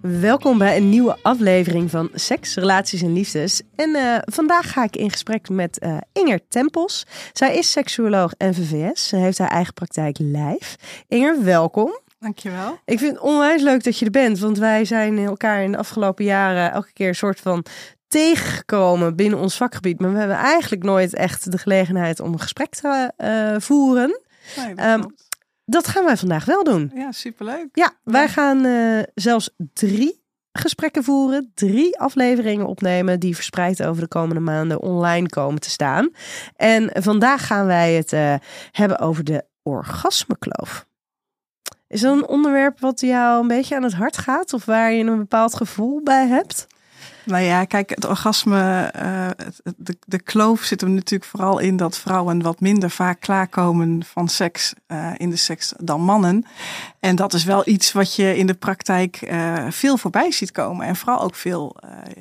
Welkom bij een nieuwe aflevering van Seks, Relaties en Liefdes. En uh, vandaag ga ik in gesprek met uh, Inger Tempels. Zij is seksuoloog en VVS. Ze heeft haar eigen praktijk lijf. Inger, welkom. Dankjewel. Ik vind het onwijs leuk dat je er bent, want wij zijn elkaar in de afgelopen jaren elke keer een soort van tegengekomen binnen ons vakgebied. Maar we hebben eigenlijk nooit echt de gelegenheid om een gesprek te uh, voeren. Nee, dat, um, dat, gaan wij vandaag wel doen. Ja, superleuk. Ja, wij gaan uh, zelfs drie gesprekken voeren, drie afleveringen opnemen die verspreid over de komende maanden online komen te staan. En vandaag gaan wij het uh, hebben over de orgasmekloof. Is dat een onderwerp wat jou een beetje aan het hart gaat of waar je een bepaald gevoel bij hebt? Nou ja, kijk, het orgasme, uh, de, de kloof zit er natuurlijk vooral in dat vrouwen wat minder vaak klaarkomen van seks uh, in de seks dan mannen. En dat is wel iets wat je in de praktijk uh, veel voorbij ziet komen. En vooral ook veel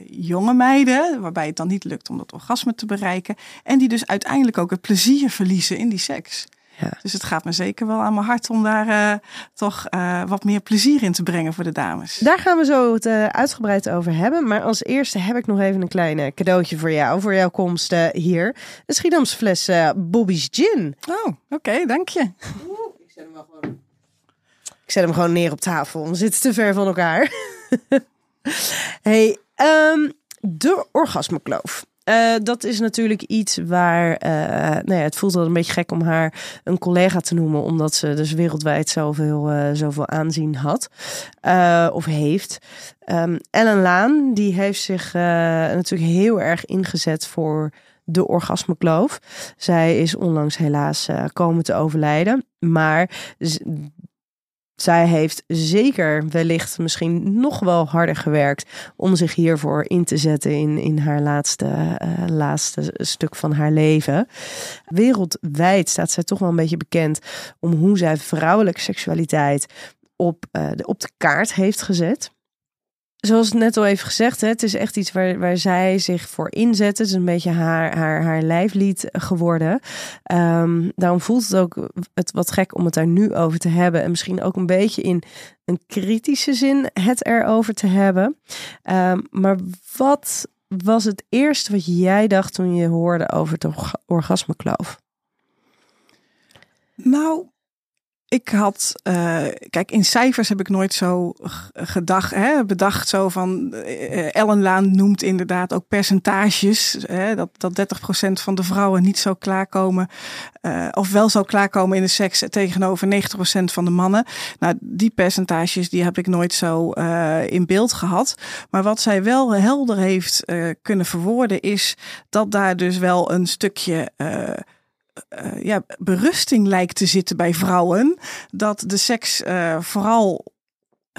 jonge meiden, waarbij het dan niet lukt om dat orgasme te bereiken. En die dus uiteindelijk ook het plezier verliezen in die seks. Ja. Dus het gaat me zeker wel aan mijn hart om daar uh, toch uh, wat meer plezier in te brengen voor de dames. Daar gaan we zo het uh, uitgebreid over hebben. Maar als eerste heb ik nog even een klein cadeautje voor jou, voor jouw komst hier. Een Schiedamse fles Bobby's Gin. Oh, oké, okay, dank je. Oeh, ik zet hem wel gewoon. Ik zet hem gewoon neer op tafel. We zitten te ver van elkaar. hey, um, de orgasmekloof. Uh, dat is natuurlijk iets waar. Uh, nou ja, het voelt wel een beetje gek om haar een collega te noemen, omdat ze dus wereldwijd zoveel, uh, zoveel aanzien had of heeft. Um, Ellen Laan, die heeft zich natuurlijk heel erg ingezet voor de orgasmekloof. Zij is onlangs helaas komen te overlijden. Maar zij heeft zeker wellicht misschien nog wel harder gewerkt om zich hiervoor in te zetten in, in haar laatste, uh, laatste stuk van haar leven. Wereldwijd staat zij toch wel een beetje bekend om hoe zij vrouwelijke seksualiteit op, uh, de, op de kaart heeft gezet zoals net al even gezegd, het is echt iets waar, waar zij zich voor inzet. Het is een beetje haar, haar, haar lijflied geworden. Um, daarom voelt het ook het wat gek om het daar nu over te hebben. En misschien ook een beetje in een kritische zin het erover te hebben. Um, maar wat was het eerste wat jij dacht toen je hoorde over het orgasmekloof? Nou, ik had, uh, kijk, in cijfers heb ik nooit zo gedacht, hè, bedacht zo van, uh, Ellen Laan noemt inderdaad ook percentages, hè, dat, dat 30% van de vrouwen niet zo klaarkomen, uh, of wel zou klaarkomen in de seks tegenover 90% van de mannen. Nou, die percentages die heb ik nooit zo in beeld gehad. Maar wat zij wel helder heeft kunnen verwoorden is dat daar dus wel een stukje ja, berusting lijkt te zitten bij vrouwen. Dat de seks uh, vooral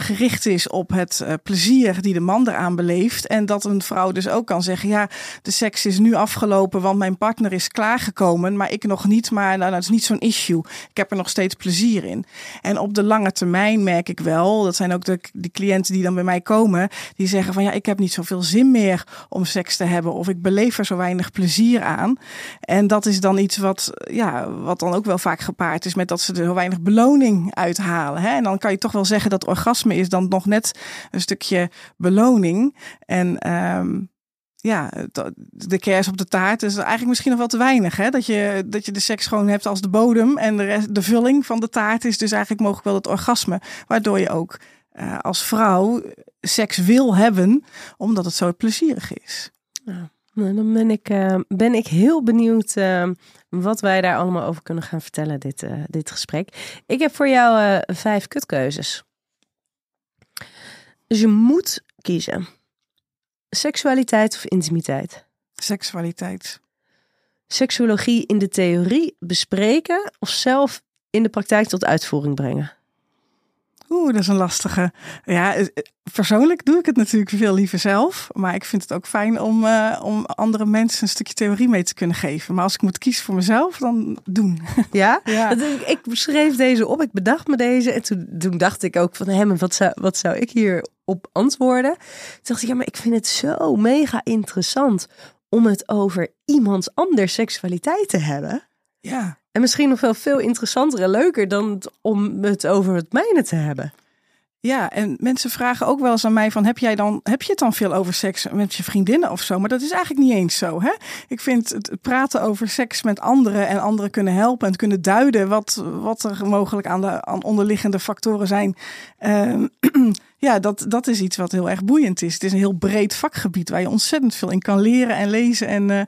gericht is op het uh, plezier die de man eraan beleeft. En dat een vrouw dus ook kan zeggen: ja, de seks is nu afgelopen, want mijn partner is klaargekomen, maar ik nog niet. Maar nou, dat is niet zo'n issue. Ik heb er nog steeds plezier in. En op de lange termijn merk ik wel, dat zijn ook de, de cliënten die dan bij mij komen, die zeggen van ja, ik heb niet zoveel zin meer om seks te hebben, of ik beleef er zo weinig plezier aan. En dat is dan iets wat, ja, wat dan ook wel vaak gepaard is met dat ze er zo weinig beloning uithalen. Hè? En dan kan je toch wel zeggen dat orgasme is dan nog net een stukje beloning. En um, ja, de kers op de taart is eigenlijk misschien nog wel te weinig. Hè? Dat, je, dat je de seks gewoon hebt als de bodem en de, rest, de vulling van de taart is dus eigenlijk mogelijk wel het orgasme. Waardoor je ook uh, als vrouw seks wil hebben, omdat het zo plezierig is. Ja. Nou, dan ben ik, eh, ben ik heel benieuwd eh, wat wij daar allemaal over kunnen gaan vertellen, dit, eh, dit gesprek. Ik heb voor jou eh, vijf kutkeuzes. Dus je moet kiezen. Seksualiteit of intimiteit? Seksualiteit. Seksuologie in de theorie bespreken of zelf in de praktijk tot uitvoering brengen? Oeh, dat is een lastige. Ja, eh, persoonlijk doe ik het natuurlijk veel liever zelf. Maar ik vind het ook fijn om, eh, om andere mensen een stukje theorie mee te kunnen geven. Maar als ik moet kiezen voor mezelf, dan doen. Ja? Ik, ik schreef deze op, ik bedacht me deze. En toen, toen dacht ik ook van, hem, wat zou, wat zou ik hier op antwoorden? Toen dacht ik, ja, maar ik vind het zo mega interessant om het over iemands anders seksualiteit te hebben. Ja. En misschien nog wel veel interessanter en leuker dan om het over het mijne te hebben. Ja, en mensen vragen ook wel eens aan mij van heb jij dan heb je het dan veel over seks met je vriendinnen of zo? Maar dat is eigenlijk niet eens zo. Hè? Ik vind het praten over seks met anderen en anderen kunnen helpen en kunnen duiden wat, wat er mogelijk aan de aan onderliggende factoren zijn. Ehm, ja, dat, dat is iets wat heel erg boeiend is. Het is een heel breed vakgebied waar je ontzettend veel in kan leren en lezen en eh,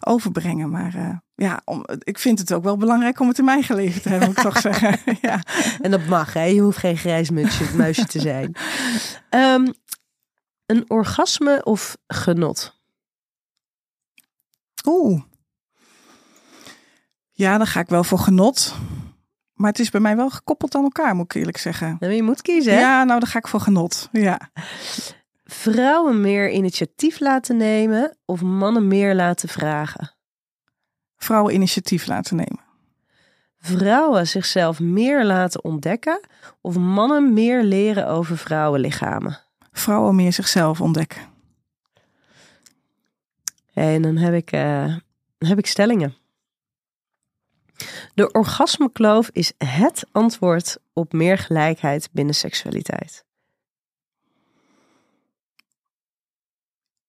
overbrengen. Maar eh, ja, om, ik vind het ook wel belangrijk om het in mijn eigen leven te hebben, moet ik toch zeggen. ja. En dat mag, hè? Je hoeft geen grijs muisje, muisje te zijn. Ehm, een orgasme of genot? Oeh. Ja, dan ga ik wel voor genot. Maar het is bij mij wel gekoppeld aan elkaar, moet ik eerlijk zeggen. Nou, je moet kiezen, hè? Ja, nou dan ga ik voor genot. Ja. Vrouwen meer initiatief laten nemen of mannen meer laten vragen? Vrouwen initiatief laten nemen. Vrouwen zichzelf meer laten ontdekken of mannen meer leren over vrouwenlichamen? Vrouwen meer zichzelf ontdekken. En dan heb ik, eh, dan heb ik stellingen. De orgasmekloof is het antwoord op meer gelijkheid binnen seksualiteit.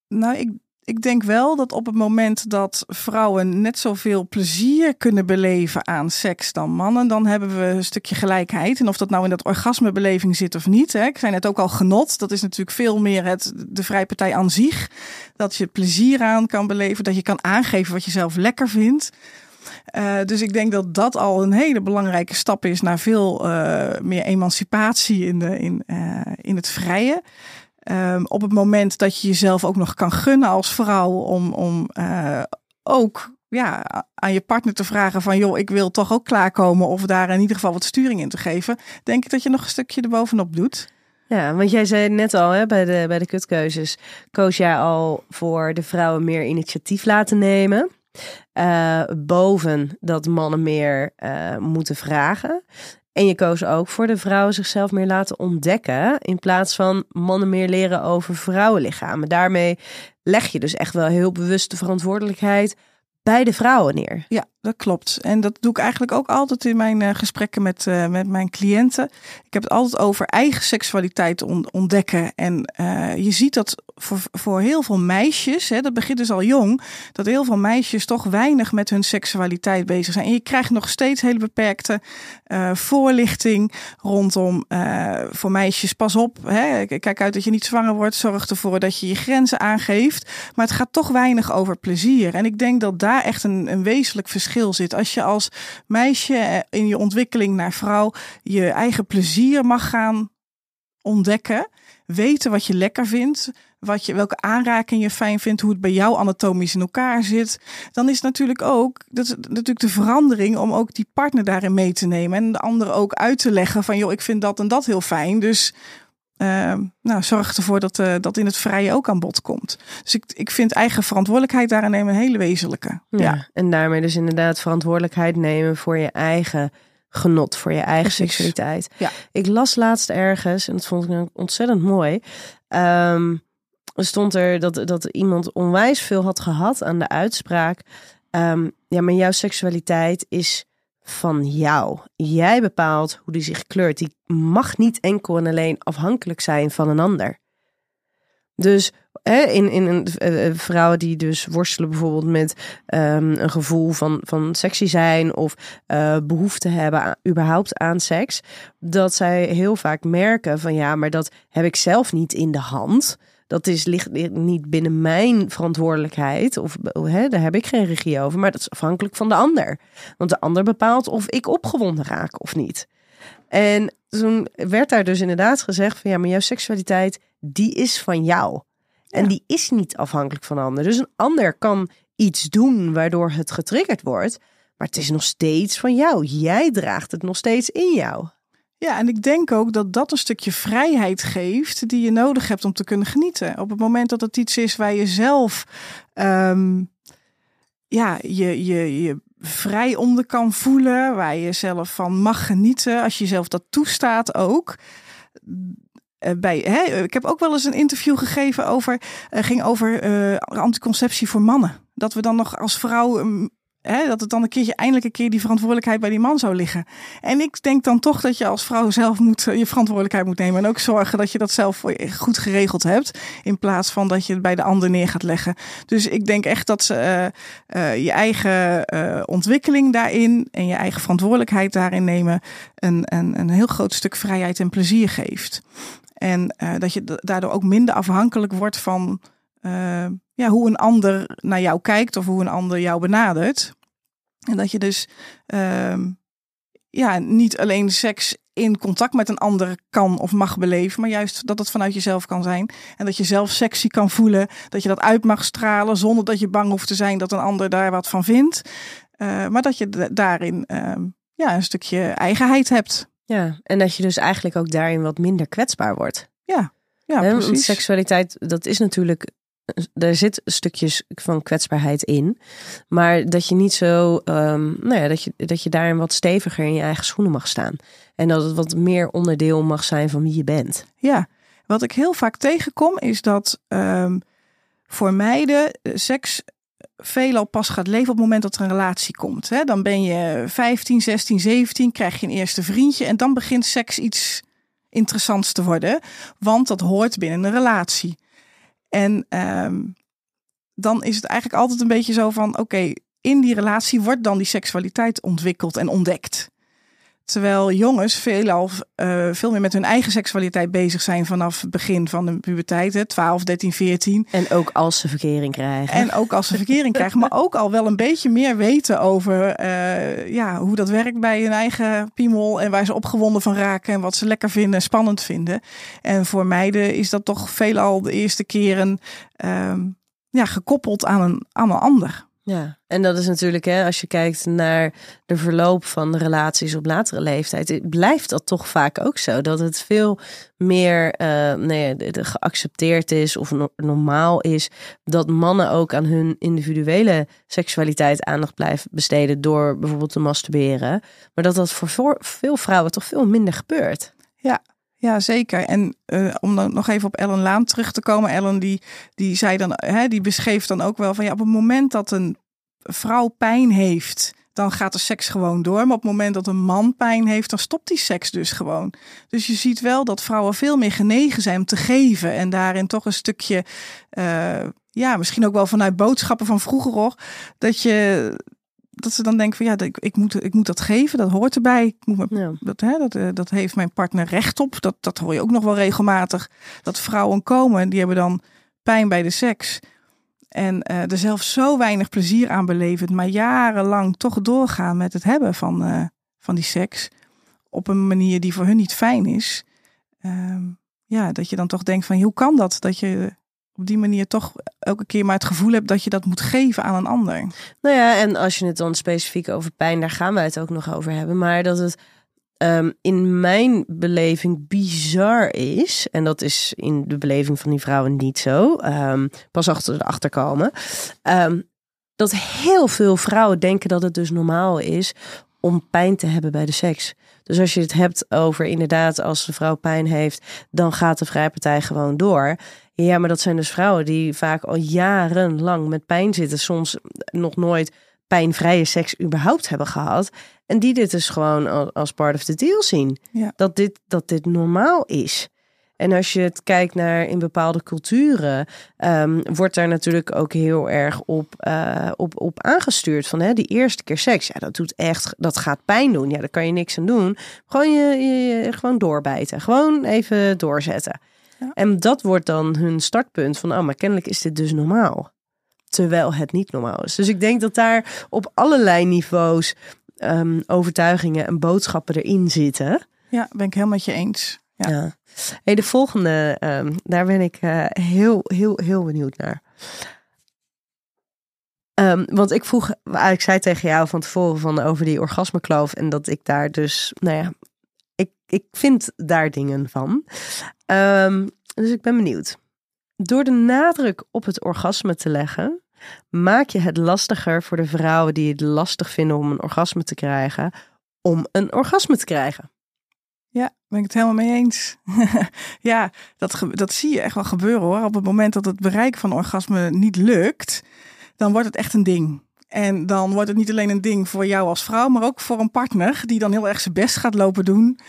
Nou, ik, ik denk wel dat op het moment dat vrouwen net zoveel plezier kunnen beleven aan seks dan mannen, dan hebben we een stukje gelijkheid. En of dat nou in dat orgasmebeleving zit of niet. Hè. Ik zei net ook al genot. Dat is natuurlijk veel meer het, de vrijpartij aan zich. Dat je plezier aan kan beleven. Dat je kan aangeven wat je zelf lekker vindt. Uh, dus ik denk dat dat al een hele belangrijke stap is naar veel uh, meer emancipatie in, de, in, uh, in het vrije. Um, op het moment dat je jezelf ook nog kan gunnen als vrouw om, om uh, ook ja, aan je partner te vragen van joh, ik wil toch ook klaarkomen of daar in ieder geval wat sturing in te geven, denk ik dat je nog een stukje erbovenop doet. Ja, want jij zei net al hè, bij, de, bij de kutkeuzes, koos jij al voor de vrouwen meer initiatief laten nemen. Uh, boven dat mannen meer uh, moeten vragen. En je koos ook voor de vrouwen zichzelf meer laten ontdekken. In plaats van mannen meer leren over vrouwenlichamen. Daarmee leg je dus echt wel heel bewust de verantwoordelijkheid bij de vrouwen neer. Ja, dat klopt. En dat doe ik eigenlijk ook altijd in mijn uh, gesprekken met, uh, met mijn cliënten. Ik heb het altijd over eigen seksualiteit on ontdekken. En uh, je ziet dat voor, voor heel veel meisjes, hè, dat begint dus al jong, dat heel veel meisjes toch weinig met hun seksualiteit bezig zijn. En je krijgt nog steeds hele beperkte voorlichting rondom voor meisjes. Pas op, hè, kijk uit dat je niet zwanger wordt. Zorg ervoor dat je je grenzen aangeeft. Maar het gaat toch weinig over plezier. En ik denk dat daar echt een, een wezenlijk verschil zit. Als je als meisje in je ontwikkeling naar vrouw je eigen plezier mag gaan ontdekken, weten wat je lekker vindt, wat je, welke aanraking je fijn vindt, hoe het bij jou anatomisch in elkaar zit, dan is natuurlijk ook dat is natuurlijk de verandering om ook die partner daarin mee te nemen en de andere ook uit te leggen van joh, ik vind dat en dat heel fijn, dus uh, nou, zorg ervoor dat uh, dat in het vrije ook aan bod komt. Dus ik, ik vind eigen verantwoordelijkheid daarin nemen een hele wezenlijke. Ja, ja, en daarmee dus inderdaad verantwoordelijkheid nemen voor je eigen genot, voor je eigen Precies. seksualiteit. Ja. Ik las laatst ergens, en dat vond ik ontzettend mooi. Um, er stond er dat, dat iemand onwijs veel had gehad aan de uitspraak. Um, ja, maar jouw seksualiteit is van jou. Jij bepaalt hoe die zich kleurt. Die mag niet enkel en alleen afhankelijk zijn van een ander. Dus in, in een, uh, vrouwen die dus worstelen bijvoorbeeld met um, een gevoel van, van sexy zijn of uh, behoefte hebben überhaupt aan seks, dat zij heel vaak merken van ja, maar dat heb ik zelf niet in de hand. Dat is, ligt niet binnen mijn verantwoordelijkheid. Of hè, daar heb ik geen regie over. Maar dat is afhankelijk van de ander. Want de ander bepaalt of ik opgewonden raak of niet. En toen werd daar dus inderdaad gezegd van ja, maar jouw seksualiteit, die is van jou. En die is niet afhankelijk van ander. Dus een ander kan iets doen waardoor het getriggerd wordt. Maar het is nog steeds van jou. Jij draagt het nog steeds in jou. Ja, en ik denk ook dat dat een stukje vrijheid geeft die je nodig hebt om te kunnen genieten. Op het moment dat het iets is waar je zelf ehm, ja, je, je, je vrij onder kan voelen, waar je zelf van mag genieten, als je jezelf dat toestaat ook. Eh, bij, hè, ik heb ook wel eens een interview gegeven over, uh, ging over uh, anticonceptie voor mannen. Dat we dan nog als vrouw um, Dat het dan een keertje eindelijk een keer die verantwoordelijkheid bij die man zou liggen. En ik denk dan toch dat je als vrouw zelf moet, eh, je verantwoordelijkheid moet nemen. En ook zorgen dat je dat zelf goed geregeld hebt. In plaats van dat je het bij de ander neer gaat leggen. Dus ik denk echt dat ze uh, je eigen ontwikkeling daarin en je eigen verantwoordelijkheid daarin nemen. Een, een, een heel groot stuk vrijheid en plezier geeft. En dat je daardoor ook minder afhankelijk wordt van ja, hoe een ander naar jou kijkt of hoe een ander jou benadert. En dat je dus uh, ja, niet alleen seks in contact met een ander kan of mag beleven, maar juist dat het vanuit jezelf kan zijn. En dat je zelf sexy kan voelen, dat je dat uit mag stralen zonder dat je bang hoeft te zijn dat een ander daar wat van vindt. Uh, maar dat je daarin uh, ja, een stukje eigenheid hebt. Ja, en dat je dus eigenlijk ook daarin wat minder kwetsbaar wordt. Ja, ja, precies. Seksualiteit, dat is natuurlijk er zit stukjes van kwetsbaarheid in. Maar dat je niet zo, um, nou ja, dat je, dat je daarin wat steviger in je eigen schoenen mag staan. En dat het wat meer onderdeel mag zijn van wie je bent. Ja, wat ik heel vaak tegenkom is dat um, voor meiden eh, seks veelal pas gaat leven op het moment dat er een relatie komt. Hè? Dan ben je 15, 16, 17, krijg je een eerste vriendje en dan begint seks iets interessants te worden. Want dat hoort binnen een relatie. En um, dan is het eigenlijk altijd een beetje zo van: oké, in die relatie wordt dan die seksualiteit ontwikkeld en ontdekt. Terwijl jongens veelal uh, veel meer met hun eigen seksualiteit bezig zijn vanaf het begin van de puberteit, hè, 12, 13, 14. En ook als ze verkering krijgen. En ook als ze verkering krijgen, maar ook al wel een beetje meer weten over uh, ja, hoe dat werkt bij hun eigen piemel en waar ze opgewonden van raken en wat ze lekker vinden en spannend vinden. En voor meiden is dat toch veelal de eerste keren uh, ja, gekoppeld aan een, aan een ander. Ja, en dat is natuurlijk, hè, als je kijkt naar de verloop van relaties op latere leeftijd, blijft dat toch vaak ook zo. Dat het veel meer uh, nee, geaccepteerd is of normaal is dat mannen ook aan hun individuele seksualiteit aandacht blijven besteden door bijvoorbeeld te masturberen. Maar dat dat voor veel vrouwen toch veel minder gebeurt. Ja, ja, zeker. En uh, om dan nog even op Ellen Laan terug te komen. Ellen die, die zei dan, hè, die beschreef dan ook wel van ja, op het moment dat een vrouw pijn heeft, dan gaat de seks gewoon door. Maar op het moment dat een man pijn heeft, dan stopt die seks dus gewoon. Dus je ziet wel dat vrouwen veel meer genegen zijn om te geven. En daarin toch een stukje, uh, ja, misschien ook wel vanuit boodschappen van vroeger hoor. Dat je dat ze dan denken van ja, ik, ik, moet, ik moet dat geven, dat hoort erbij. Ik moet me, ja. dat, hè, dat, eh, dat heeft mijn partner recht op. Dat, dat hoor je ook nog wel regelmatig. Dat vrouwen komen en die hebben dan pijn bij de seks. En uh, er zelf zo weinig plezier aan beleven, maar jarenlang toch doorgaan met het hebben van, uh, van die seks. Op een manier die voor hun niet fijn is. Uh, ja, dat je dan toch denkt van hoe kan dat? Dat je op die manier toch elke keer maar het gevoel hebt dat je dat moet geven aan een ander. Nou ja, en als je het dan specifiek over pijn, daar gaan wij het ook nog over hebben. Maar dat het um, in mijn beleving bizar is, en dat is in de beleving van die vrouwen niet zo, um, pas achter de achterkomen, um, dat heel veel vrouwen denken dat het dus normaal is om pijn te hebben bij de seks. Dus als je het hebt over inderdaad, als de vrouw pijn heeft, dan gaat de vrijpartij gewoon door. Ja, maar dat zijn dus vrouwen die vaak al jarenlang met pijn zitten, soms nog nooit pijnvrije seks überhaupt hebben gehad. En die dit dus gewoon als part of the deal zien. Ja. Dat, dit, dat dit normaal is. En als je het kijkt naar in bepaalde culturen, um, wordt daar natuurlijk ook heel erg op, uh, op, op aangestuurd. Van hè, die eerste keer seks, ja, dat doet echt, dat gaat pijn doen. Ja, daar kan je niks aan doen. Gewoon je, je, je gewoon doorbijten. Gewoon even doorzetten. Ja. En dat wordt dan hun startpunt van, oh, maar kennelijk is dit dus normaal. Terwijl het niet normaal is. Dus ik denk dat daar op allerlei niveaus ehm, overtuigingen en boodschappen erin zitten. Ja, ben ik helemaal met je eens. Ja. Ja. Hey, de volgende, ehm, daar ben ik eh, heel, heel, heel benieuwd naar. Ehm, want ik vroeg, ik zei tegen jou van tevoren van over die orgasmekloof en dat ik daar dus, nou ja, ik, ik vind daar dingen van. Ehm, dus ik ben benieuwd. Door de nadruk op het orgasme te leggen, maak je het lastiger voor de vrouwen die het lastig vinden om een orgasme te krijgen, om een orgasme te krijgen. Ja, ben ik het helemaal mee eens. ja, dat, dat zie je echt wel gebeuren hoor. Op het moment dat het bereiken van orgasme niet lukt, dan wordt het echt een ding. En dan wordt het niet alleen een ding voor jou als vrouw, maar ook voor een partner die dan heel erg zijn best gaat lopen doen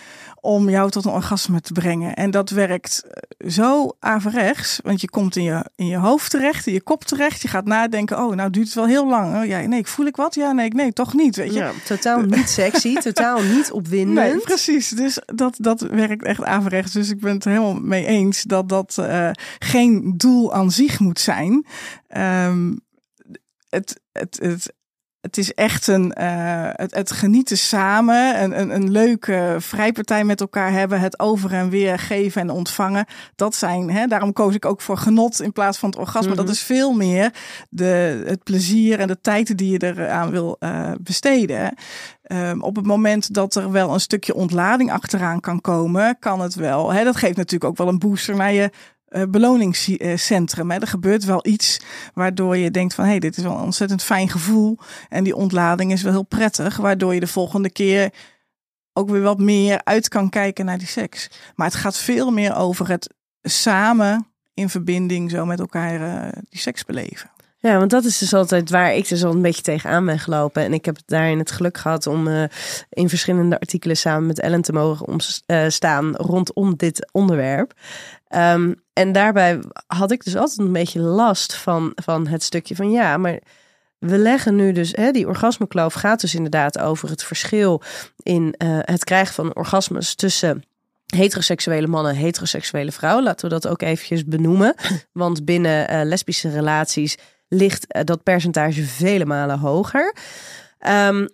om jou tot een orgasme te brengen. En dat werkt eh, zo averechts, want je komt in je, in je hoofd terecht, in je kop terecht. Je gaat nadenken, oh, nou duurt het wel heel lang. Oh, ja, nee, voel ik wat? Ja, nee, nee, toch niet. Weet je? Ja, totaal niet sexy, totaal niet opwindend. Nee, precies. Dus dat, dat werkt echt averechts. Dus ik ben het helemaal mee eens dat dat eh, geen doel aan zich moet zijn. Ehm, het, het, het, het is echt een, eh, het, het genieten samen, een, een, een leuke vrijpartij met elkaar hebben, het over en weer geven en ontvangen. Dat zijn, hè, daarom koos ik ook voor genot in plaats van het orgasme. Mhm. Dat is veel meer de, het plezier en de tijd die je eraan wil eh, besteden. Um, op het moment dat er wel een stukje ontlading achteraan kan komen, kan het wel. Hè, dat geeft natuurlijk ook wel een booster naar je uh, beloningscentrum. Er gebeurt wel iets waardoor je denkt van hé, hey, dit is wel een ontzettend fijn gevoel. En die ontlading is wel heel prettig, waardoor je de volgende keer ook weer wat meer uit kan kijken naar die seks. Maar het gaat veel meer over het samen in verbinding zo met elkaar uh, die seks beleven. Ja, want dat is dus altijd waar ik dus al een beetje tegenaan ben gelopen. En ik heb daarin het geluk gehad om uh, in verschillende artikelen samen met Ellen te mogen om, uh, staan rondom dit onderwerp. Um, en daarbij had ik dus altijd een beetje last van, van het stukje van ja, maar we leggen nu dus, hè, die orgasmekloof gaat dus inderdaad over het verschil in uh, het krijgen van orgasmes tussen heteroseksuele mannen en heteroseksuele vrouwen. Laten we dat ook eventjes benoemen. Want binnen lesbische relaties ligt uh, dat percentage vele malen hoger. Um,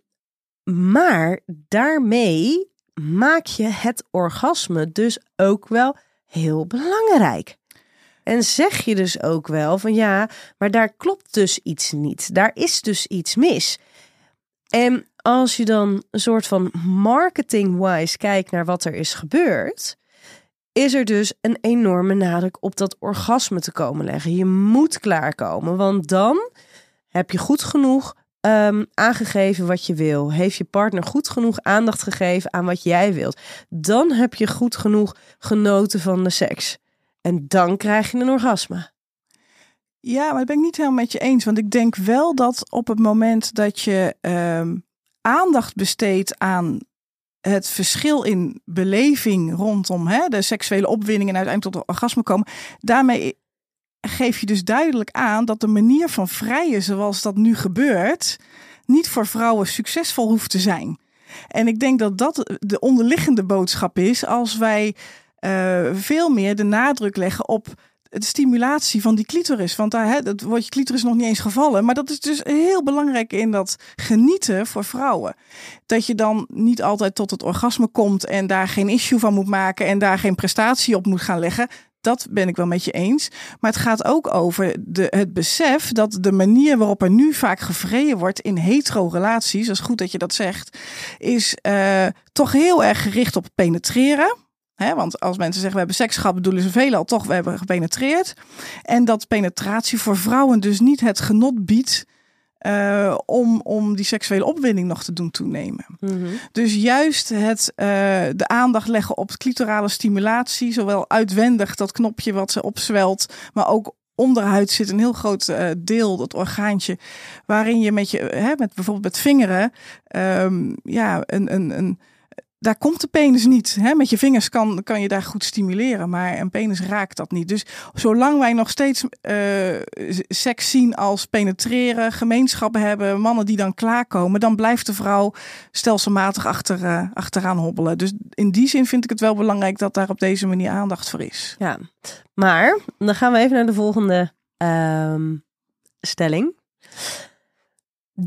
maar daarmee maak je het orgasme dus ook wel heel belangrijk. En zeg je dus ook wel van ja, maar daar klopt dus iets niet. Daar is dus iets mis. En als je dan een soort van marketing-wise kijkt naar wat er is gebeurd, is er dus een enorme nadruk op dat orgasme te komen leggen. Je moet klaarkomen, want dan heb je goed genoeg um, aangegeven wat je wil. Heeft je partner goed genoeg aandacht gegeven aan wat jij wilt. Dan heb je goed genoeg genoten van de seks. En dan krijg je een orgasme. Ja, maar dat ben ik niet helemaal met je eens. Want ik denk wel dat op het moment dat je um, aandacht besteedt aan het verschil in beleving rondom hè, de seksuele opwinding en uiteindelijk tot orgasme komen, daarmee geef je dus duidelijk aan dat de manier van vrijen zoals dat nu gebeurt, niet voor vrouwen succesvol hoeft te zijn. En ik denk dat dat de onderliggende boodschap is als wij uh, veel meer de nadruk leggen op de stimulatie van die clitoris. Want daar hè, dat wordt je clitoris nog niet eens gevallen. Maar dat is dus heel belangrijk in dat genieten voor vrouwen. Dat je dan niet altijd tot het orgasme komt en daar geen issue van moet maken en daar geen prestatie op moet gaan leggen. Dat ben ik wel met je eens. Maar het gaat ook over de, het besef dat de manier waarop er nu vaak gevreden wordt in hetero-relaties, dat is goed dat je dat zegt, is uh, toch heel erg gericht op penetreren. He, want als mensen zeggen we hebben seks gehad, bedoelen ze veelal toch we hebben gepenetreerd. En dat penetratie voor vrouwen dus niet het genot biedt uh, om, om die seksuele opwinding nog te doen toenemen. Mhm. Mm -hmm. Dus juist het, uh, de aandacht leggen op clitorale stimulatie, zowel uitwendig dat knopje wat ze opzwelt, maar ook onderhuid zit een heel groot uh, deel, dat orgaantje, waarin je met je, hè, met bijvoorbeeld met vingeren, um, ja, een, een, een daar komt de penis niet. Hè? Met je vingers kan, kan je daar goed stimuleren, maar een penis raakt dat niet. Dus zolang wij nog steeds uh, seks zien als penetreren, gemeenschappen hebben, mannen die dan klaarkomen, dan blijft de vrouw stelselmatig achter, uh, achteraan hobbelen. Dus in die zin vind ik het wel belangrijk dat daar op deze manier aandacht voor is. Ja, maar dan gaan we even naar de volgende uh, stelling.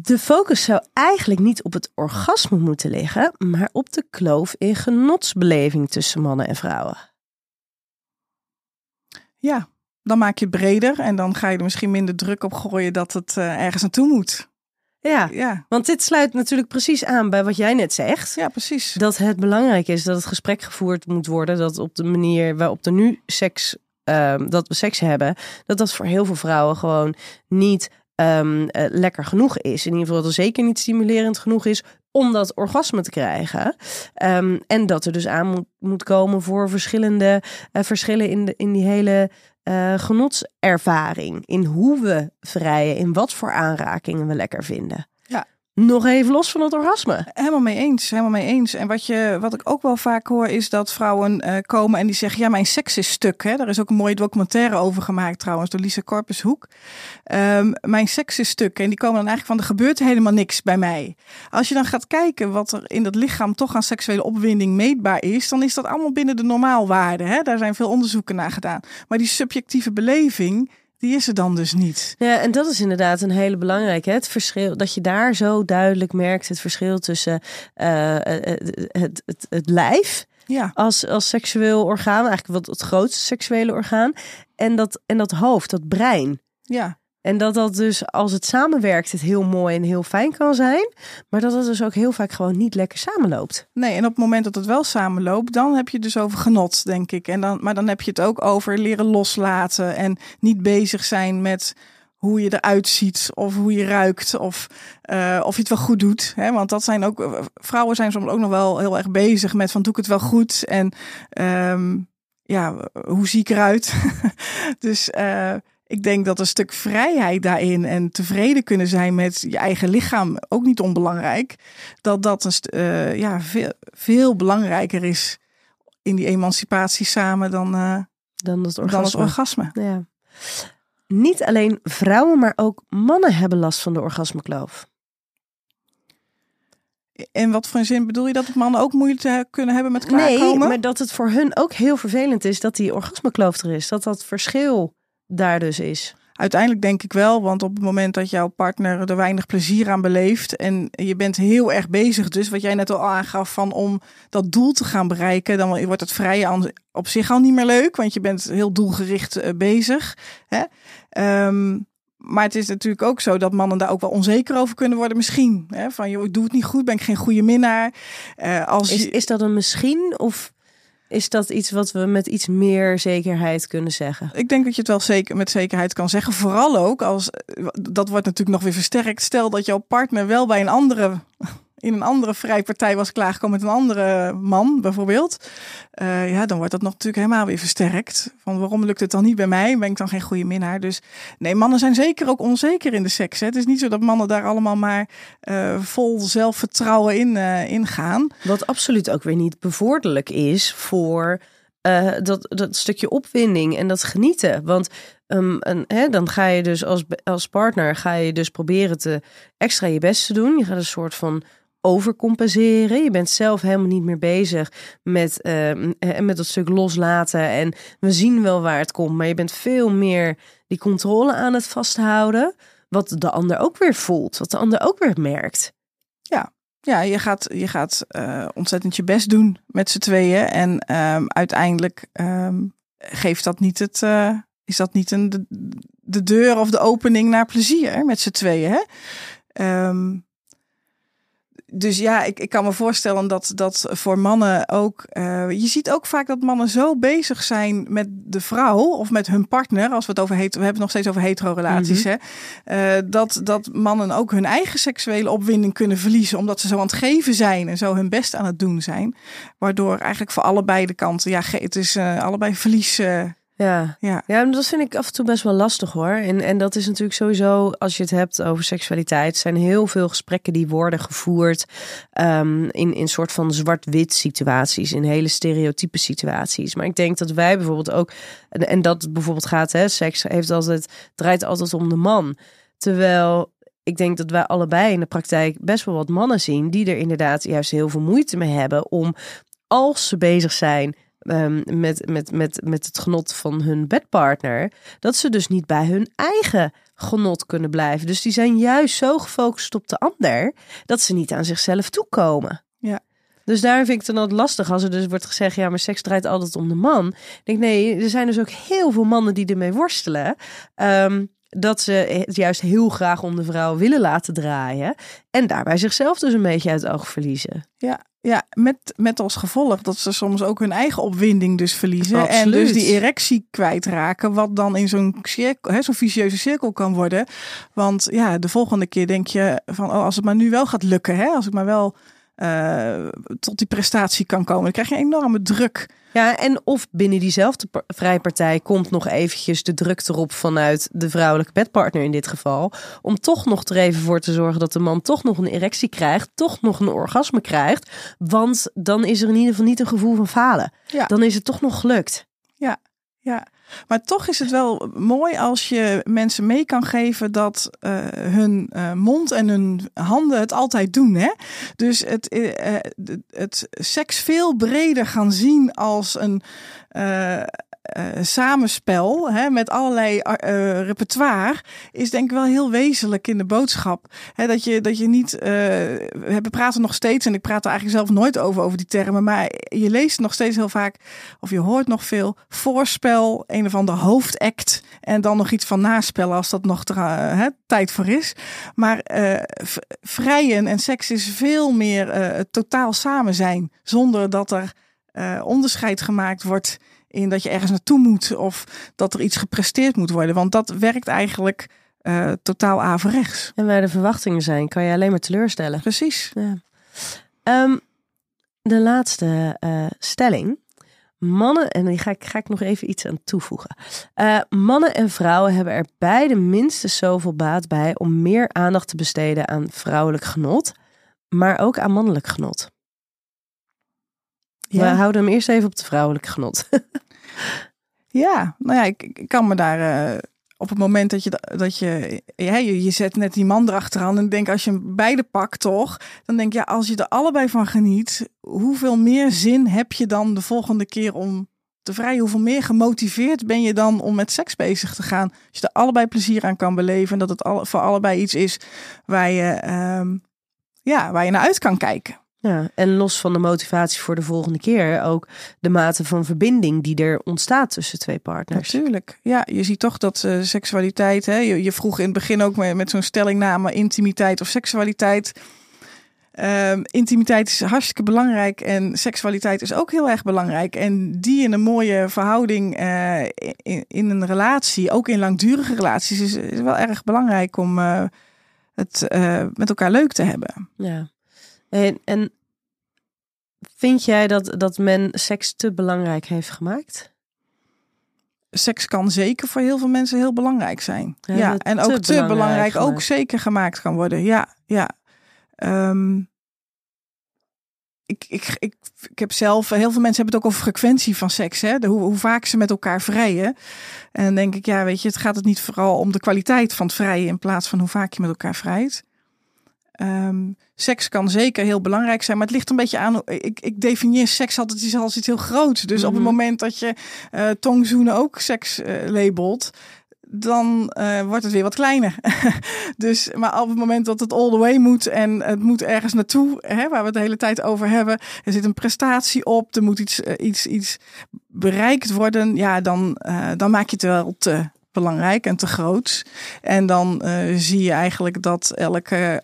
De focus zou eigenlijk niet op het orgasme moeten liggen, maar op de kloof in genotsbeleving tussen mannen en vrouwen. Ja, dan maak je het breder en dan ga je er misschien minder druk op gooien dat het uh, ergens naartoe moet. Ja, ja, want dit sluit natuurlijk precies aan bij wat jij net zegt. Ja, precies. Dat het belangrijk is dat het gesprek gevoerd moet worden. Dat op de manier waarop er nu seks, uh, dat we seks hebben, dat dat voor heel veel vrouwen gewoon niet um, lekker genoeg is. In ieder geval dat er zeker niet stimulerend genoeg is om dat orgasme te krijgen. Um, en dat er dus aan moet, moet komen voor verschillende uh, verschillen in, de, in die hele uh, genotservaring. In hoe we vrijen, in wat voor aanrakingen we lekker vinden. Nog even los van het orgasme. Helemaal mee eens, helemaal mee eens. En wat, je, wat ik ook wel vaak hoor is dat vrouwen uh, komen en die zeggen... ja, mijn seks is stuk. Hè? Daar is ook een mooie documentaire over gemaakt trouwens door Lisa Corpushoek. Um, mijn seks is stuk. En die komen dan eigenlijk van, er gebeurt helemaal niks bij mij. Als je dan gaat kijken wat er in dat lichaam toch aan seksuele opwinding meetbaar is... dan is dat allemaal binnen de normaalwaarde. Hè? Daar zijn veel onderzoeken naar gedaan. Maar die subjectieve beleving die is er dan dus niet. Ja, en dat is inderdaad een hele belangrijke. Het verschil dat je daar zo duidelijk merkt het verschil tussen uh, het, het, het, het lijf. Ja. Als, als seksueel orgaan, eigenlijk wat het grootste seksuele orgaan. En dat, en dat hoofd, dat brein. Ja. En dat dat dus als het samenwerkt het heel mooi en heel fijn kan zijn. Maar dat het dus ook heel vaak gewoon niet lekker samenloopt. Nee, en op het moment dat het wel samenloopt, dan heb je dus over genot, denk ik. En dan, maar dan heb je het ook over leren loslaten en niet bezig zijn met hoe je eruit ziet of hoe je ruikt of, uh, of je het wel goed doet. Hè? Want dat zijn ook, vrouwen zijn soms ook nog wel heel erg bezig met van doe ik het wel goed en um, ja, hoe zie ik eruit? dus uh, ik denk dat een stuk vrijheid daarin en tevreden kunnen zijn met je eigen lichaam, ook niet onbelangrijk, dat dat een, uh, ja, veel, veel belangrijker is in die emancipatie samen dan, uh, dan, het orgasme. dan het orgasme. Ja. Niet alleen vrouwen, maar ook mannen hebben last van de orgasmekloof. In wat voor zin bedoel je dat mannen ook moeite kunnen hebben met klaarkomen? Nee, maar dat het voor hun ook heel vervelend is dat die orgasmekloof er is. Dat dat verschil daar dus is. Uiteindelijk denk ik wel, want op het moment dat jouw partner er weinig plezier aan beleeft en je bent heel erg bezig, dus wat jij net al aangaf van om dat doel te gaan bereiken, dan wordt het vrije op zich al niet meer leuk, want je bent heel doelgericht eh, bezig. Hè? Um, maar het is natuurlijk ook zo dat mannen daar ook wel onzeker over kunnen worden. Misschien. Hè? Van, joh, ik doe het niet goed, ben ik geen goede minnaar. Uh, als is, is dat een misschien? Of is dat iets wat we met iets meer zekerheid kunnen zeggen? Ik denk dat je het wel zeker met zekerheid kan zeggen. Vooral ook als dat wordt natuurlijk nog weer versterkt. Stel dat jouw partner wel bij een andere in een andere vrijpartij was klaargekomen met een andere man, bijvoorbeeld. Uh, ja, dan wordt dat nog natuurlijk helemaal weer versterkt. Van waarom lukt het dan niet bij mij? Ben ik dan geen goede minnaar? Dus nee, mannen zijn zeker ook onzeker in de seks. Hè? Het is niet zo dat mannen daar allemaal maar uh, vol zelfvertrouwen in, uh, in gaan. Wat absoluut ook weer niet bevorderlijk is voor dat, dat stukje opwinding en dat genieten. Want een, hè, dan ga je dus als, als partner ga je dus proberen te extra je best te doen. Je gaat een soort van overcompenseren. Je bent zelf helemaal niet meer bezig met, uh, met dat stuk loslaten. En we zien wel waar het komt. Maar je bent veel meer die controle aan het vasthouden. Wat de ander ook weer voelt. Wat de ander ook weer merkt. Ja, ja, je gaat, je gaat uh, ontzettend je best doen met z'n tweeën. En um, uiteindelijk um, geeft dat niet het. Uh, is dat niet een, de, de, deur of de opening naar plezier met z'n tweeën? Hè? Dus ja, ik, ik kan me voorstellen dat dat voor mannen ook. Uh, je ziet ook vaak dat mannen zo bezig zijn met de vrouw of met hun partner. Als we het over hetero, we hebben het nog steeds over hetero-relaties. Mm hè, uh, dat, dat mannen ook hun eigen seksuele opwinding kunnen verliezen. Omdat ze zo aan het geven zijn en zo hun best aan het doen zijn. Waardoor eigenlijk voor allebei de kanten, ja, het is uh, allebei verlies Ja. Ja. ja, dat vind ik af en toe best wel lastig hoor. En, en dat is natuurlijk sowieso, als je het hebt over seksualiteit, zijn heel veel gesprekken die worden gevoerd ehm, in, in soort van zwart-wit situaties, in hele stereotype situaties. Maar ik denk dat wij bijvoorbeeld ook, en, en dat bijvoorbeeld gaat, hè, seks heeft altijd, draait altijd om de man. Terwijl ik denk dat wij allebei in de praktijk best wel wat mannen zien die er inderdaad juist heel veel moeite mee hebben om als ze bezig zijn ehm, met, met, met, met het genot van hun bedpartner, dat ze dus niet bij hun eigen genot kunnen blijven. Dus die zijn juist zo gefocust op de ander dat ze niet aan zichzelf toekomen. Ja. Dus daar vind ik het dan altijd lastig als er dus wordt gezegd, ja, maar seks draait altijd om de man. Ik denk, nee, er zijn dus ook heel veel mannen die ermee worstelen. Ehm, dat ze het juist heel graag om de vrouw willen laten draaien. En daarbij zichzelf dus een beetje uit het oog verliezen. Ja, ja met, met als gevolg dat ze soms ook hun eigen opwinding dus verliezen. En dus die erectie kwijtraken. Wat dan in zo'n zo'n vicieuze cirkel kan worden. Want ja, de volgende keer denk je van, oh, als het maar nu wel gaat lukken. Hè, als ik maar wel eh, tot die prestatie kan komen. Dan krijg je een enorme druk. Ja, en of binnen diezelfde par- vrijpartij komt nog eventjes de druk erop vanuit de vrouwelijke bedpartner in dit geval. Om toch nog er even voor te zorgen dat de man toch nog een erectie krijgt, toch nog een orgasme krijgt. Want dan is er in ieder geval niet een gevoel van falen. Ja. Dan is het toch nog gelukt. Ja, maar toch is het wel mooi als je mensen mee kan geven dat eh, hun eh, mond en hun handen het altijd doen. Hè? Dus het, eh, het seks veel breder gaan zien als een eh, samenspel hè, met allerlei eh, repertoire is denk ik wel heel wezenlijk in de boodschap. Hè, dat, je, dat je niet, eh, we praten nog steeds, en ik praat er eigenlijk zelf nooit over, over die termen, maar je leest nog steeds heel vaak, of je hoort nog veel, voorspel, een of ander hoofdact en dan nog iets van naspellen als dat nog hè, tijd voor is. Maar eh, vrijen en seks is veel meer totaal samen zijn, zonder dat er onderscheid gemaakt wordt in dat je ergens naartoe moet of dat er iets gepresteerd moet worden. Want dat werkt eigenlijk eh, totaal averechts. En waar de verwachtingen zijn, kan je alleen maar teleurstellen. Precies. Ja. Ehm, de laatste eh, stelling. Mannen, en die ga ik, ga ik nog even iets aan toevoegen. Eh, mannen en vrouwen hebben er beide minstens zoveel baat bij om meer aandacht te besteden aan vrouwelijk genot, maar ook aan mannelijk genot. We houden hem eerst even op het vrouwelijk genot. Ja, nou ja, ik, kan me daar eh, op het moment dat je da- dat je, ja, je je zet net die man erachteraan en denk als je hem beide pakt toch, dan denk je als je er allebei van geniet, hoeveel meer zin heb je dan de volgende keer om te vrijen? Hoeveel meer gemotiveerd ben je dan om met seks bezig te gaan? Als je er allebei plezier aan kan beleven en dat het voor allebei iets is waar je, ehm, ja, waar je naar uit kan kijken. Ja, en los van de motivatie voor de volgende keer, ook de mate van verbinding die er ontstaat tussen twee partners. Natuurlijk. Ja, je ziet toch dat eh, seksualiteit. Hè, je, je vroeg in het begin ook met, met zo'n stellingname intimiteit of seksualiteit. Ehm, intimiteit is hartstikke belangrijk en seksualiteit is ook heel erg belangrijk. En die in een mooie verhouding eh, in, in een relatie, ook in langdurige relaties, is, is wel erg belangrijk om eh, het met elkaar leuk te hebben. Ja. En, en vind jij dat, dat men seks te belangrijk heeft gemaakt? Seks kan zeker voor heel veel mensen heel belangrijk zijn. Ja, en ook te belangrijk belangrijk, ook zeker gemaakt kan worden. Ja, ja. Ehm, ik, ik, ik, ik heb zelf, heel veel mensen hebben het ook over frequentie van seks, hè? De, hoe, hoe vaak ze met elkaar vrijen. En dan denk ik, ja, weet je, het gaat het niet vooral om de kwaliteit van het vrijen in plaats van hoe vaak je met elkaar vrijt. Ehm, seks kan zeker heel belangrijk zijn, maar het ligt een beetje aan. Ik, ik definieer seks altijd iets als iets heel groots. Dus op het Mhm. moment dat je eh, tongzoenen ook seks eh, labelt, dan eh, wordt het weer wat kleiner. dus, maar op het moment dat het all the way moet en het moet ergens naartoe, hè, waar we het de hele tijd over hebben, er zit een prestatie op, er moet iets, iets, iets bereikt worden, ja, dan, dan maak je het wel te belangrijk en te groot. En dan zie je eigenlijk dat elke,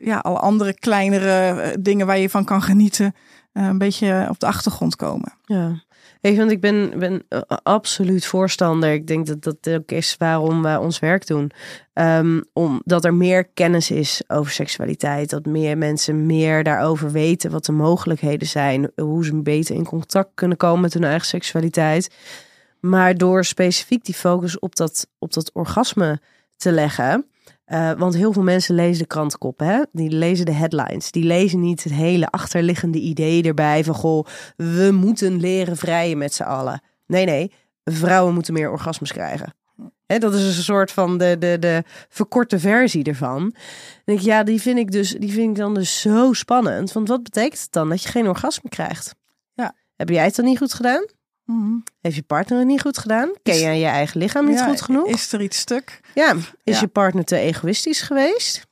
ja, alle andere kleinere eh, dingen waar je van kan genieten, eh, een beetje op de achtergrond komen. Ja. Je, want ik ben, ben eh, absoluut voorstander. Ik denk dat dat ook is waarom wij ons werk doen. Ehm, omdat er meer kennis is over seksualiteit. Dat meer mensen meer daarover weten wat de mogelijkheden zijn. Hoe ze beter in contact kunnen komen met hun eigen seksualiteit. Maar door specifiek die focus op dat, op dat orgasme te leggen. Eh, want heel veel mensen lezen de krantenkop, hè? Die lezen de headlines. Die lezen niet het hele achterliggende idee erbij van goh, we moeten leren vrijen met z'n allen. Nee, nee, vrouwen moeten meer orgasmes krijgen. Hè, dat is een soort van de, de, de verkorte versie ervan. Denk ik, ja, die vind ik dus, die vind ik dan dus zo spannend. Want wat betekent het dan dat je geen orgasme krijgt? Ja. Heb jij het dan niet goed gedaan? Mhm. Heeft je partner het niet goed gedaan? Ken Is- je je eigen lichaam niet Ja, goed genoeg? Is er iets stuk? Ja, is Ja. je partner te egoïstisch geweest?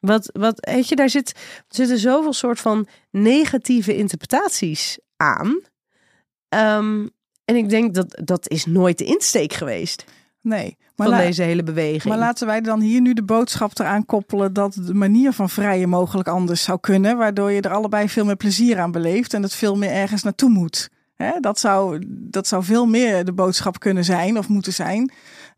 Wat, wat, weet je, daar zit, zitten zoveel soort van negatieve interpretaties aan. Ehm, en ik denk dat dat is nooit de insteek geweest Nee. Maar, van deze hele beweging. maar laten wij dan hier nu de boodschap eraan koppelen dat de manier van vrijen mogelijk anders zou kunnen. Waardoor je er allebei veel meer plezier aan beleeft en het veel meer ergens naartoe moet. Hè, dat, zou, dat zou veel meer de boodschap kunnen zijn of moeten zijn.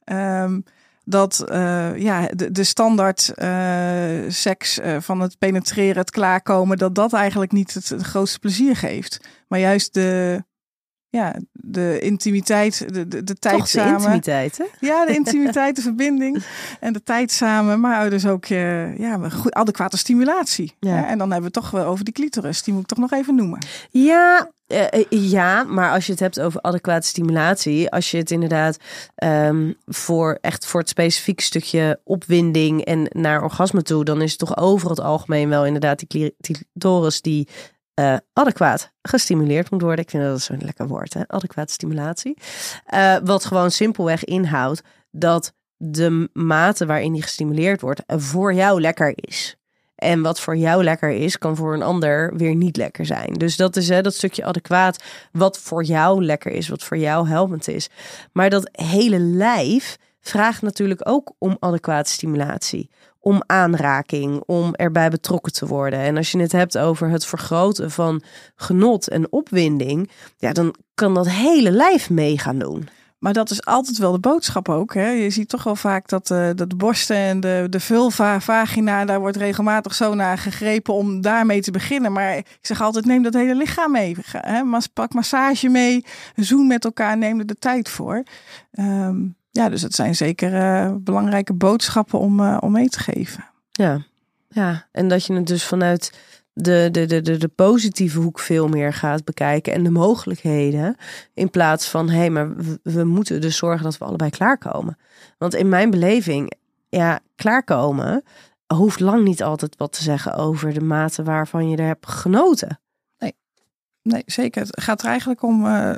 Ehm, dat eh, ja, de, de standaard eh, seks eh, van het penetreren, het klaarkomen, dat dat eigenlijk niet het, het grootste plezier geeft. Maar juist de, ja, de intimiteit, de, de, de tijd Toch de samen. intimiteit, hè? Ja, de intimiteit, de verbinding en de tijd samen. Maar dus ook ja, goed, adequate stimulatie. Ja. En dan hebben we het toch wel over die clitoris. Die moet ik toch nog even noemen. Ja, eh, eh, ja, maar als je het hebt over adequate stimulatie, als je het inderdaad ehm, voor echt voor het specifieke stukje opwinding en naar orgasme toe, dan is het toch over het algemeen wel inderdaad die cli- die clitoris die eh, adequaat gestimuleerd moet worden. Ik vind dat zo'n lekker woord, hè? adequate stimulatie. Wat gewoon simpelweg inhoudt dat de mate waarin die gestimuleerd wordt voor jou lekker is. En wat voor jou lekker is, kan voor een ander weer niet lekker zijn. Dus dat is hè, dat stukje adequaat. Wat voor jou lekker is, wat voor jou helpend is. Maar dat hele lijf vraagt natuurlijk ook om adequate stimulatie. Om aanraking, om erbij betrokken te worden. En als je het hebt over het vergroten van genot en opwinding, ja, dan kan dat hele lijf mee gaan doen. Maar dat is altijd wel de boodschap ook. Hè? Je ziet toch wel vaak dat, eh, dat de borsten en de, de vulva, vagina, daar wordt regelmatig zo naar gegrepen om daarmee te beginnen. Maar ik zeg altijd, neem dat hele lichaam mee. Ga, Pak massage mee, zoen met elkaar, neem er de tijd voor. Ehm, ja, dus het zijn zeker eh, belangrijke boodschappen om, eh, om mee te geven. Ja, ja. En dat je het dus vanuit de, de, de, de, de positieve hoek veel meer gaat bekijken en de mogelijkheden. In plaats van, hé, hey, maar we, moeten dus zorgen dat we allebei klaarkomen. Want in mijn beleving, ja, klaarkomen hoeft lang niet altijd wat te zeggen over de mate waarvan je er hebt genoten. Nee, zeker. Het gaat er eigenlijk om, eh,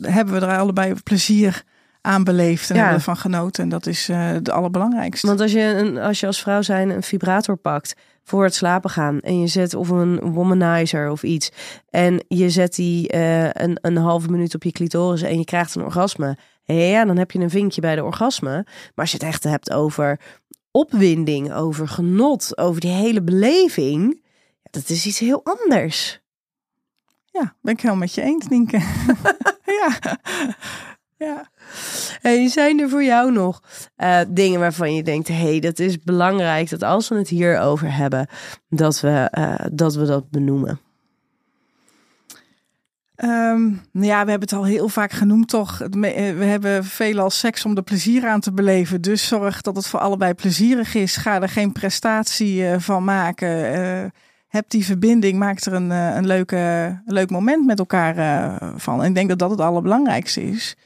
hebben we er allebei plezier aan beleefd en Ja. hebben we ervan genoten. En dat is eh de allerbelangrijkste. Want als je, een, als je als vrouw zijn een vibrator pakt voor het slapen gaan en je zet of een womanizer of iets en je zet die eh, een, een halve minuut op je clitoris en je krijgt een orgasme, ja, dan heb je een vinkje bij de orgasme. Maar als je het echt hebt over opwinding, over genot, over die hele beleving, dat is iets heel anders. Ja, ben ik helemaal met je eens, Nienke. ja. Ja. Hey, zijn er voor jou nog eh, dingen waarvan je denkt: hé, hey, dat is belangrijk dat als we het hierover hebben, dat we, eh, dat, we dat benoemen? Ehm, nou ja, we hebben het al heel vaak genoemd, toch? Eh, We hebben veelal seks om er plezier aan te beleven. Dus zorg dat het voor allebei plezierig is. Ga er geen prestatie van maken. Heb die verbinding, maak er een, een, leuke, een leuk moment met elkaar van. En ik denk dat dat het allerbelangrijkste is.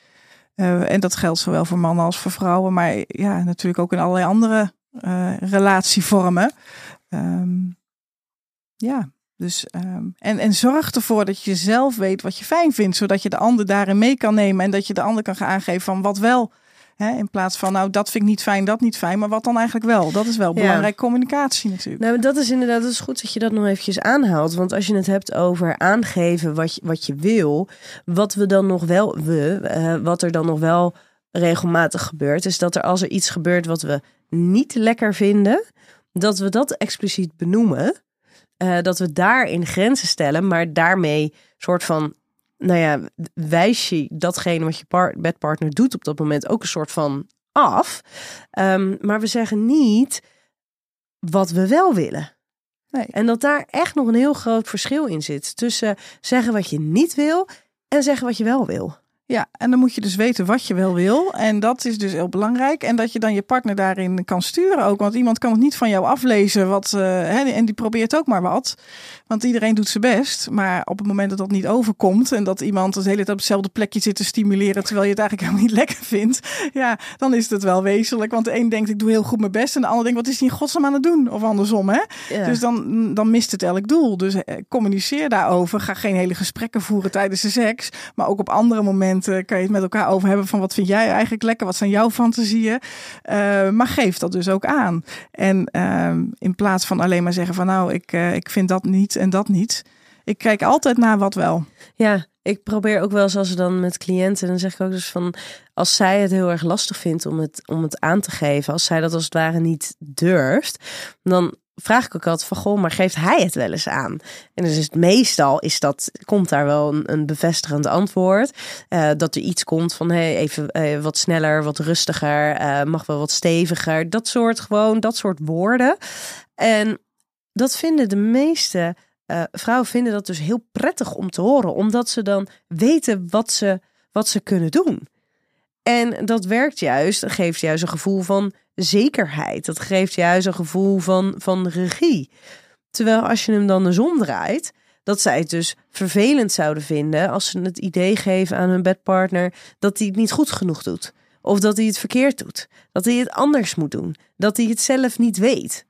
Eh, en dat geldt zowel voor mannen als voor vrouwen, maar ja, natuurlijk ook in allerlei andere eh, relatievormen. Ehm, ja, dus ehm, en, en zorg ervoor dat je zelf weet wat je fijn vindt, zodat je de ander daarin mee kan nemen en dat je de ander kan gaan aangeven van wat wel. Hè, in plaats van, nou, dat vind ik niet fijn, dat niet fijn, maar wat dan eigenlijk wel? Dat is wel Ja. belangrijke communicatie natuurlijk. Nou, dat is inderdaad dat is goed dat je dat nog eventjes aanhaalt. Want als je het hebt over aangeven wat je, wat je wil, wat we dan nog wel, we, eh, wat er dan nog wel regelmatig gebeurt, is dat er als er iets gebeurt wat we niet lekker vinden, dat we dat expliciet benoemen. Eh, dat we daarin grenzen stellen, maar daarmee soort van, nou ja, wijs je datgene wat je par- bedpartner doet op dat moment ook een soort van af. Ehm, maar we zeggen niet wat we wel willen. Nee. En dat daar echt nog een heel groot verschil in zit tussen zeggen wat je niet wil en zeggen wat je wel wil. Ja, en dan moet je dus weten wat je wel wil. En dat is dus heel belangrijk. En dat je dan je partner daarin kan sturen ook. Want iemand kan het niet van jou aflezen. Wat, uh, hè, en die probeert ook maar wat. Want iedereen doet zijn best. Maar op het moment dat dat niet overkomt. En dat iemand het hele tijd op hetzelfde plekje zit te stimuleren. Terwijl je het eigenlijk helemaal niet lekker vindt. Ja, dan is het wel wezenlijk. Want de een denkt ik doe heel goed mijn best. En de ander denkt wat is hij in godsnaam aan het doen? Of andersom hè. Dus dan, dan mist het elk doel. Dus eh, communiceer daarover. Ga geen hele gesprekken voeren tijdens de seks. Maar ook op andere momenten kan je het met elkaar over hebben van wat vind jij eigenlijk lekker, wat zijn jouw fantasieën. Uh, maar geef dat dus ook aan. En uh, in plaats van alleen maar zeggen van nou, ik, uh, ik vind dat niet en dat niet. Ik kijk altijd naar wat wel. Ja, ik probeer ook wel zoals dan met cliënten, dan zeg ik ook dus van als zij het heel erg lastig vindt om het, om het aan te geven, als zij dat als het ware niet durft, dan vraag ik ook altijd van goh, maar geeft hij het wel eens aan? En dus is het meestal is dat, komt daar wel een, een bevestigend antwoord. Uh, dat er iets komt van hey, even uh, wat sneller, wat rustiger, uh, mag wel wat steviger. Dat soort gewoon, dat soort woorden. En dat vinden de meeste vrouwen vinden dat dus heel prettig om te horen, omdat ze dan weten wat ze, wat ze kunnen doen. En dat werkt juist, geeft juist een gevoel van zekerheid. Dat geeft juist een gevoel van, van regie. Terwijl als je hem dan de zon draait, dat zij het dus vervelend zouden vinden als ze het idee geven aan hun bedpartner dat hij het niet goed genoeg doet. Of dat hij het verkeerd doet. Dat hij het anders moet doen. Dat hij het zelf niet weet.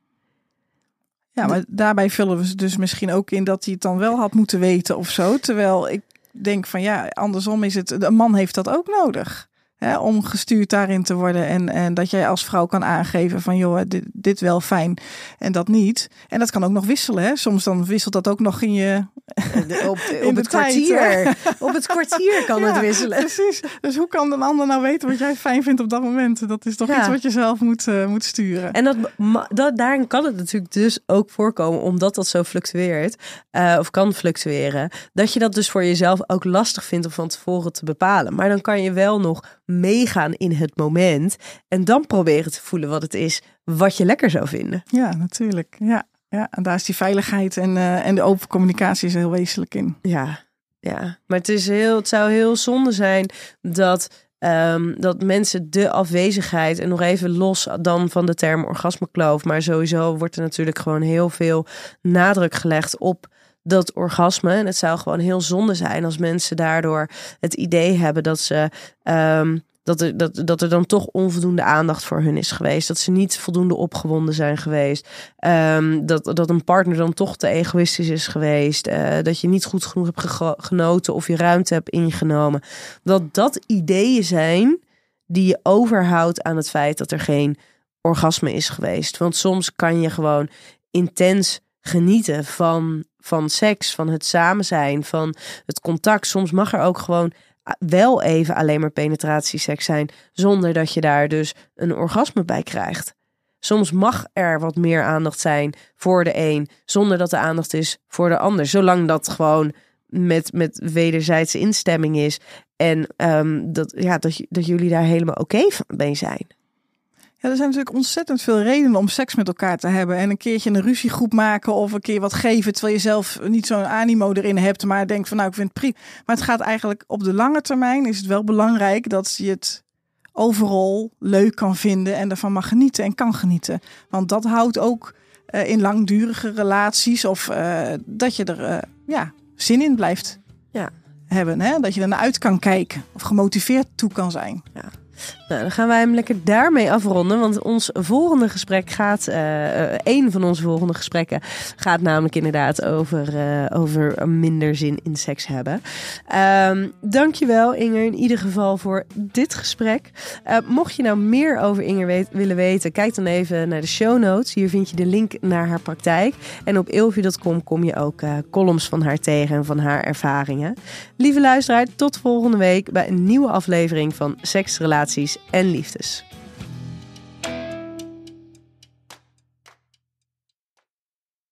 Ja, maar daarbij vullen we ze dus misschien ook in dat hij het dan wel had moeten weten of zo. Terwijl ik denk van ja, andersom is het, een man heeft dat ook nodig. Hè, om gestuurd daarin te worden. En, en dat jij als vrouw kan aangeven van joh, dit, dit wel fijn en dat niet. En dat kan ook nog wisselen. Hè? Soms dan wisselt dat ook nog in je. op, op het kwartier. op het kwartier kan het wisselen. Precies. Dus hoe kan een ander nou weten wat jij fijn vindt op dat moment? Dat is toch iets wat je zelf moet, uh, moet sturen. En dat, dat, daarin kan het natuurlijk dus ook voorkomen, omdat dat zo fluctueert, uh, of kan fluctueren, dat je dat dus voor jezelf ook lastig vindt om van tevoren te bepalen. Maar dan kan je wel nog meegaan in het moment. En dan proberen te voelen wat het is wat je lekker zou vinden. Ja, natuurlijk. Ja, ja. en daar is die veiligheid en, uh, en de open communicatie is heel wezenlijk in. Ja, ja. maar het, is heel, het zou heel zonde zijn dat. Um, dat mensen de afwezigheid, en nog even los dan van de term orgasmekloof, maar sowieso wordt er natuurlijk gewoon heel veel nadruk gelegd op dat orgasme. En het zou gewoon heel zonde zijn als mensen daardoor het idee hebben dat ze. Um, dat er, dat, dat er dan toch onvoldoende aandacht voor hun is geweest. Dat ze niet voldoende opgewonden zijn geweest. Um, dat, dat een partner dan toch te egoïstisch is geweest. Uh, dat je niet goed genoeg hebt genoten of je ruimte hebt ingenomen. Dat dat ideeën zijn die je overhoudt aan het feit dat er geen orgasme is geweest. Want soms kan je gewoon intens genieten van, van seks, van het samen zijn, van het contact. Soms mag er ook gewoon wel even alleen maar penetratieseks zijn, zonder dat je daar dus een orgasme bij krijgt. Soms mag er wat meer aandacht zijn voor de een, zonder dat de aandacht is voor de ander. Zolang dat gewoon met, met wederzijdse instemming is. En um, dat, ja, dat, jullie daar helemaal oké okay mee zijn. Ja, er zijn natuurlijk ontzettend veel redenen om seks met elkaar te hebben. En een keertje een ruziegroep maken of een keer wat geven. Terwijl je zelf niet zo'n animo erin hebt. Maar denkt van nou, ik vind het prima. Maar het gaat eigenlijk op de lange termijn is het wel belangrijk dat je het overal leuk kan vinden. En ervan mag genieten en kan genieten. Want dat houdt ook uh, in langdurige relaties. Of uh, dat je er uh, ja, zin in blijft ja. hebben. Hè? Dat je er naar uit kan kijken. Of gemotiveerd toe kan zijn. Ja. Nou, dan gaan wij hem lekker daarmee afronden. Want ons volgende gesprek gaat. Uh, een van onze volgende gesprekken gaat namelijk inderdaad over, uh, over minder zin in seks hebben. Um, dankjewel, Inger, in ieder geval voor dit gesprek. Uh, mocht je nou meer over Inger willen weten, kijk dan even naar de show notes. Hier vind je de link naar haar praktijk. En op ilvi.com kom je ook columns van haar tegen en van haar ervaringen. Lieve luisteraar, tot volgende week bij een nieuwe aflevering van En liefdes.